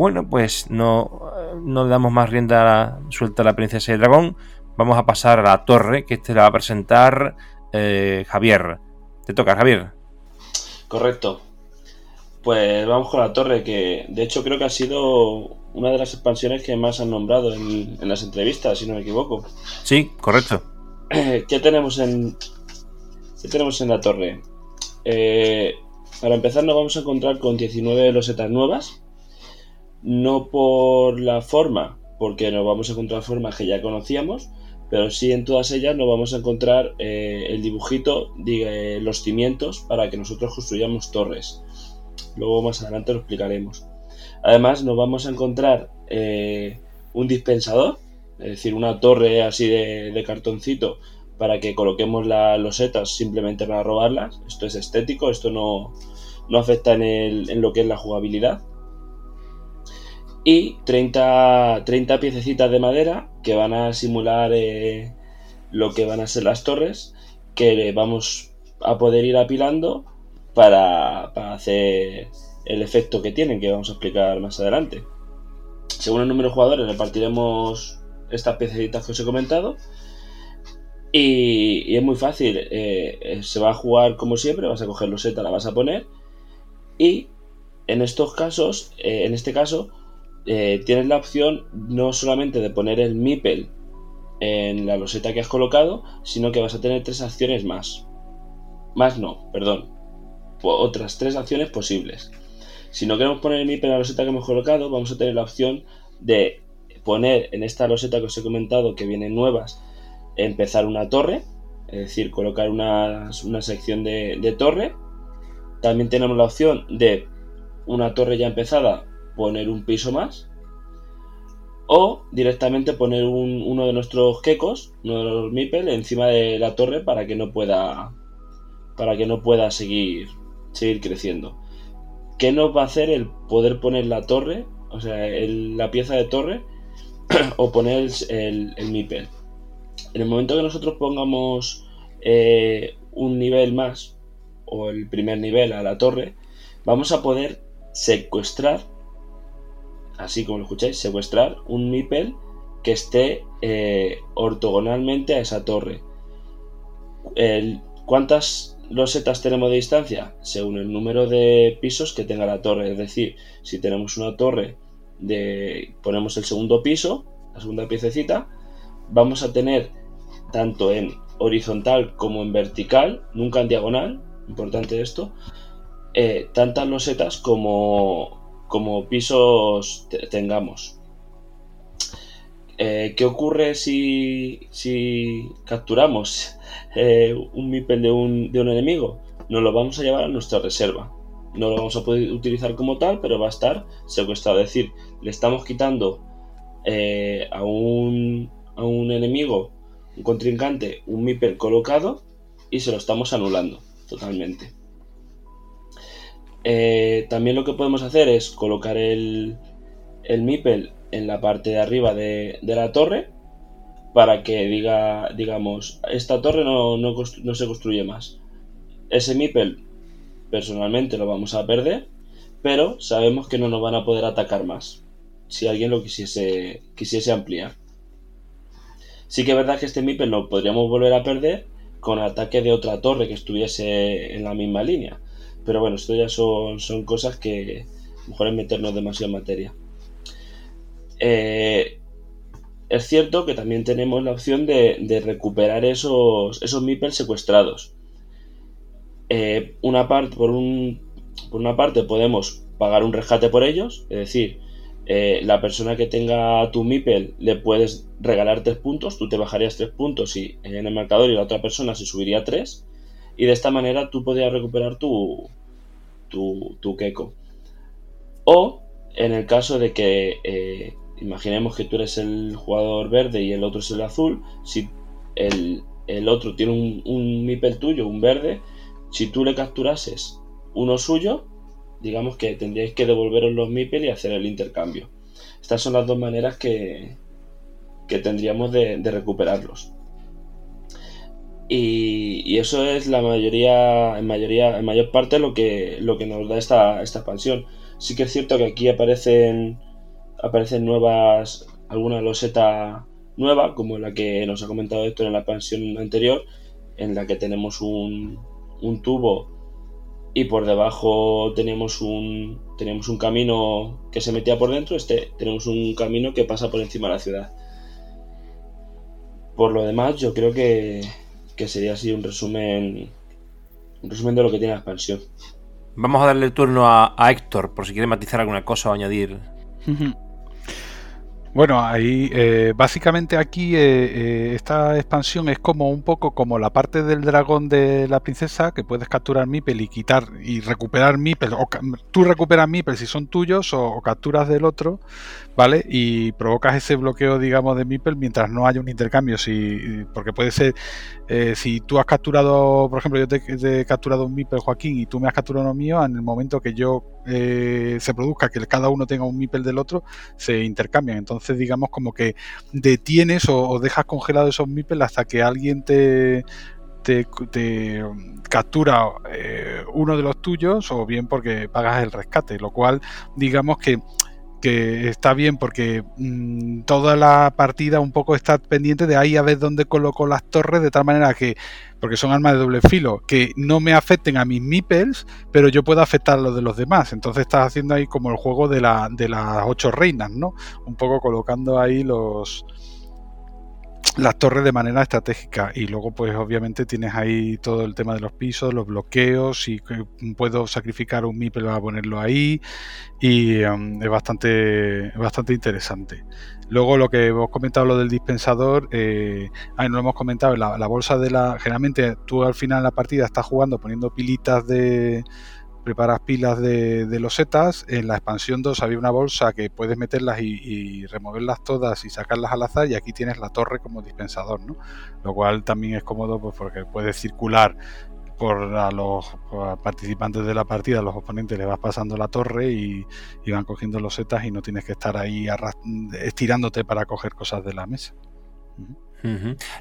Bueno, pues no, no le damos más rienda suelta a la princesa y el dragón. Vamos a pasar a la torre, que este la va a presentar eh, Javier. Te toca, Javier. Correcto. Pues vamos con la torre, que de hecho creo que ha sido una de las expansiones que más han nombrado en, las entrevistas, si no me equivoco. Sí, correcto. ¿Qué tenemos en, qué tenemos en la torre? Eh, para empezar nos vamos a encontrar con 19 losetas nuevas. No por la forma, porque nos vamos a encontrar formas que ya conocíamos, pero sí en todas ellas nos vamos a encontrar eh, el dibujito de los cimientos para que nosotros construyamos torres. Luego más adelante lo explicaremos. Además nos vamos a encontrar eh, un dispensador, es decir, una torre así de, cartoncito para que coloquemos las losetas simplemente para robarlas. Esto es estético, esto no, afecta en, lo que es la jugabilidad. Y 30, 30 piececitas de madera que van a simular eh, lo que van a ser las torres que vamos a poder ir apilando para, hacer el efecto que tienen, que vamos a explicar más adelante. Según el número de jugadores, repartiremos estas piececitas que os he comentado. Y, es muy fácil. Eh, eh, se va a jugar como siempre. Vas a coger loseta, la vas a poner. Y en estos casos, en este caso, tienes la opción no solamente de poner el MIPEL en la loseta que has colocado, sino que vas a tener tres acciones más. Más no, perdón otras tres acciones posibles. Si no queremos poner el MIP en la loseta que hemos colocado, vamos a tener la opción de poner en esta loseta que os he comentado que vienen nuevas, empezar una torre, es decir, colocar una, sección de, torre. También tenemos la opción de una torre ya empezada, poner un piso más. O directamente poner uno de nuestros quecos, uno de los MIPEL, encima de la torre para que no pueda. Para que no pueda seguir seguir creciendo. ¿Qué nos va a hacer el poder poner la torre, o sea, la pieza de torre, o poner el, el, MIPEL? En el momento que nosotros pongamos eh, un nivel más, o el primer nivel a la torre, vamos a poder secuestrar, así como lo escucháis, secuestrar un MIPEL que esté eh, ortogonalmente a esa torre. ¿Cuántas losetas tenemos de distancia? Según el número de pisos que tenga la torre. Es decir, si tenemos una torre de. ponemos el segundo piso, la segunda piececita, vamos a tener tanto en horizontal como en vertical, nunca en diagonal, importante esto, eh, tantas losetas como, como pisos tengamos. Eh, ¿Qué ocurre si, si capturamos eh, un MIPEL de un, de un enemigo, nos lo vamos a llevar a nuestra reserva. No lo vamos a poder utilizar como tal, pero va a estar secuestrado. Es decir, le estamos quitando eh, a, un, a un enemigo, un contrincante, un MIPEL colocado y se lo estamos anulando totalmente. Eh, también lo que podemos hacer es colocar el, el MIPEL en la parte de arriba de, la torre para que diga, digamos, esta torre no, se construye más. Ese MIPEL, personalmente, lo vamos a perder, pero sabemos que no nos van a poder atacar más si alguien lo quisiese, quisiese ampliar. Sí que es verdad que este MIPEL lo podríamos volver a perder con ataque de otra torre que estuviese en la misma línea. Pero bueno, esto ya son, son cosas que mejor es meternos demasiado en materia. Eh, es cierto que también tenemos la opción de, recuperar esos, esos secuestrados. Eh, una parte, por, un, por una parte podemos pagar un rescate por ellos, es decir, eh, la persona que tenga tu MIPEL le puedes regalar 3 puntos, tú te bajarías 3 puntos y, en el marcador y la otra persona se subiría 3 y de esta manera tú podrías recuperar tu, tu, tu. O en el caso de que eh, imaginemos que tú eres el jugador verde y el otro es el azul, si el, otro tiene un, un Mipel tuyo, un verde, si tú le capturases uno suyo, digamos que tendríais que devolveros los Mipel y hacer el intercambio. Estas son las dos maneras que, que tendríamos de, recuperarlos. Y, eso es la mayoría, en mayoría, en mayor parte lo que, lo que nos da esta, esta expansión. Sí que es cierto que aquí aparecen aparecen nuevas, alguna loseta nueva, como la que nos ha comentado Héctor en la expansión anterior, en la que tenemos un, un tubo y por debajo teníamos un, teníamos un camino que se metía por dentro, este tenemos un camino que pasa por encima de la ciudad. Por lo demás, yo creo que, que sería así un resumen, un resumen de lo que tiene la expansión. Vamos a darle el turno a, a Héctor, por si quiere matizar alguna cosa o añadir. Bueno, ahí eh, básicamente aquí eh, eh, esta expansión es como un poco como la parte del dragón de la princesa que puedes capturar Mipel y quitar y recuperar Mipel o tú recuperas Mipel si son tuyos o, capturas del otro, ¿vale? Y provocas ese bloqueo, digamos, de Mipel mientras no haya un intercambio, si porque puede ser si tú has capturado, por ejemplo, yo te, he capturado un Mipel Joaquín y tú me has capturado uno mío, en el momento que yo se produzca que cada uno tenga un Mipel del otro, se intercambian. Entonces digamos, como que detienes o, dejas congelados esos MIPEL hasta que alguien te, te, captura eh, uno de los tuyos o bien porque pagas el rescate, lo cual digamos que que está bien porque mm, toda la partida un poco está pendiente de ahí a ver dónde coloco las torres de tal manera que, porque son armas de doble filo, que no me afecten a mis meeples, pero yo puedo afectar a los de los demás. Entonces estás haciendo ahí como el juego de, la, de las ocho reinas, ¿no? Un poco colocando ahí los, las torres de manera estratégica y luego pues obviamente tienes ahí todo el tema de los pisos, los bloqueos y puedo sacrificar un MIP para ponerlo ahí y um, es bastante bastante interesante. Luego lo que hemos comentado lo del dispensador, eh, no lo hemos comentado, la, la bolsa de la generalmente tú al final de la partida estás jugando poniendo pilitas de preparas pilas de, de, losetas. En la expansión 2 había una bolsa que puedes meterlas y, removerlas todas y sacarlas al azar y aquí tienes la torre como dispensador, ¿no? Lo cual también es cómodo pues, porque puedes circular por a los participantes de la partida, a los oponentes, le vas pasando la torre y, van cogiendo losetas y no tienes que estar ahí estirándote para coger cosas de la mesa.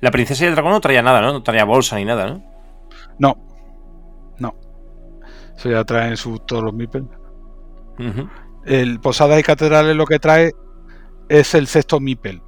La princesa y el dragón no traía nada, ¿no? No traía bolsa ni nada, ¿no? No, no. Eso ya traen su, todos los MIPEL. El Posadas y Catedrales lo que trae es el sexto MIPEL.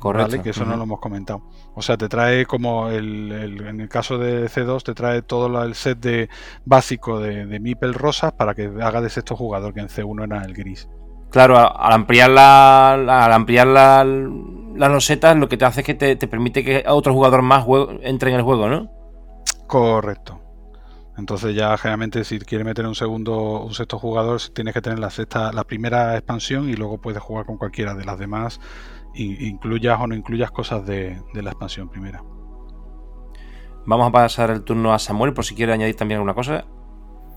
Correcto. Que eso no lo hemos comentado. O sea, te trae como el, en el caso de C2, te trae todo el set de básico de, de MIPEL rosas para que haga de sexto jugador, que en C1 era el gris. Claro, al ampliar la, al ampliar la, las losetas, lo que te hace es que te, te permite que otro jugador más entre en el juego, ¿no? Correcto. Entonces ya generalmente si quieres meter un segundo, un sexto jugador, tienes que tener la sexta, la primera expansión y luego puedes jugar con cualquiera de las demás, incluyas o no incluyas cosas de, la expansión primera. Vamos a pasar el turno a Samuel por si quiere añadir también alguna cosa.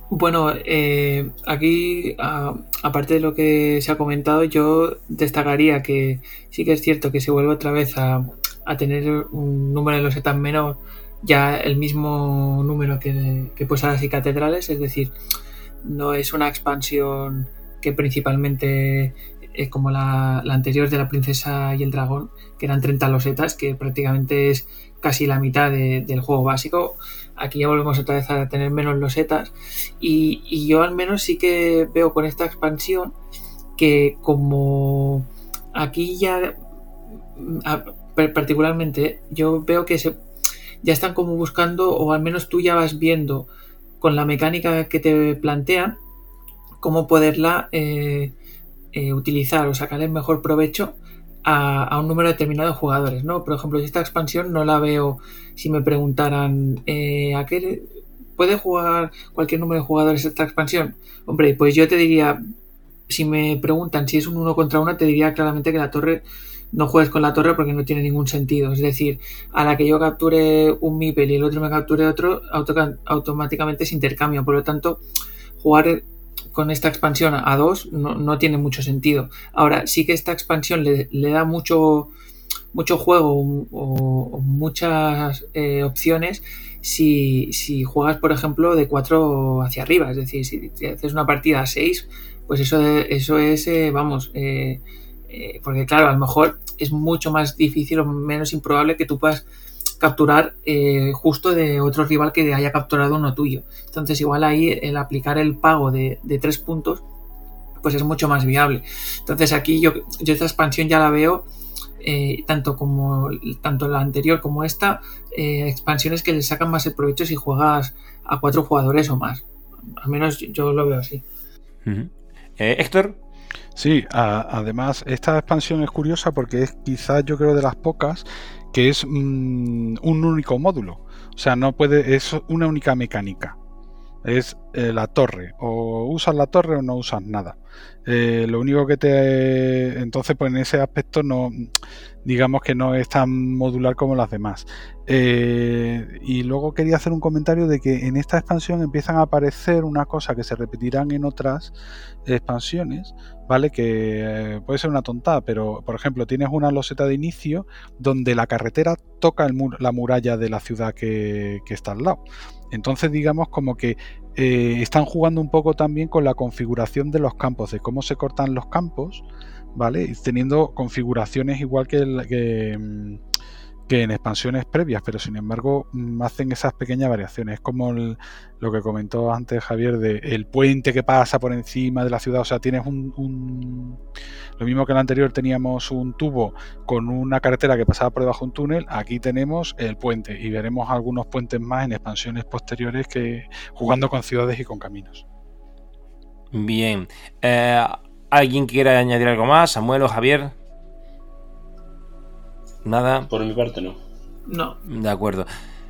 Bueno, eh, aquí, aparte de lo que se ha comentado, yo destacaría que sí que es cierto que se vuelve otra vez a, a tener un número de los setas menor ya el mismo número que, que Posadas y Catedrales, es decir, no es una expansión que principalmente es como la, anterior de la princesa y el dragón, que eran 30 losetas, que prácticamente es casi la mitad del juego básico. Aquí ya volvemos otra vez a tener menos losetas. Y, y yo al menos sí que veo con esta expansión que como aquí ya particularmente yo veo que se ya están como buscando, o al menos tú ya vas viendo con la mecánica que te plantean, cómo poderla eh, eh, utilizar o sacar el mejor provecho a, un número determinado de jugadores, ¿no? Por ejemplo, esta expansión no la veo si me preguntaran eh, ¿a qué puede jugar cualquier número de jugadores esta expansión? Hombre, pues yo te diría, si me preguntan si es un uno contra uno, te diría claramente que la torre no juegues con la torre porque no tiene ningún sentido. Es decir, a la que yo capture un Mipel y el otro me capture otro, automáticamente se intercambia. Por lo tanto, jugar con esta expansión a dos no, tiene mucho sentido. Ahora, sí que esta expansión le, da mucho, mucho juego o, muchas eh, opciones si, si, juegas, por ejemplo, de 4 hacia arriba. Es decir, si, haces una partida a 6, pues eso, eso es, eh, vamos, eh, eh, porque claro, a lo mejor es mucho más difícil o menos improbable que tú puedas capturar eh, justo de otro rival que haya capturado uno tuyo. Entonces igual ahí el aplicar el pago de, tres puntos pues es mucho más viable. Entonces aquí yo, yo esta expansión ya la veo eh, tanto como tanto la anterior como esta, eh, expansiones que le sacan más el provecho si juegas a cuatro jugadores o más. Al menos yo lo veo así. Eh, Héctor. Sí, además esta expansión es curiosa porque es quizás yo creo de las pocas que es mm, un único módulo. O sea, no puede, es una única mecánica. Es la torre. O usas la torre o no usas nada. Eh, lo único que te. Entonces, pues en ese aspecto no. Digamos que no es tan modular como las demás. Eh, y luego quería hacer un comentario de que en esta expansión empiezan a aparecer una cosa que se repetirán en otras expansiones, ¿vale? Que eh, puede ser una tontada, pero por ejemplo, tienes una loseta de inicio donde la carretera toca la muralla de la ciudad que, que está al lado. Entonces, digamos como que eh, están jugando un poco también con la configuración de los campos, de cómo se cortan los campos, ¿vale? Teniendo configuraciones igual que, que, mm, que en expansiones previas, pero sin embargo mm, hacen esas pequeñas variaciones. Es como lo que comentó antes Javier de el puente que pasa por encima de la ciudad. O sea, tienes un, Lo mismo que en el anterior teníamos un tubo con una carretera que pasaba por debajo de un túnel, aquí tenemos el puente y veremos algunos puentes más en expansiones posteriores que jugando con ciudades y con caminos. Bien. Eh, ¿Alguien quiere añadir algo más? Samuel o Javier. Nada. Por mi parte, no. No. De acuerdo.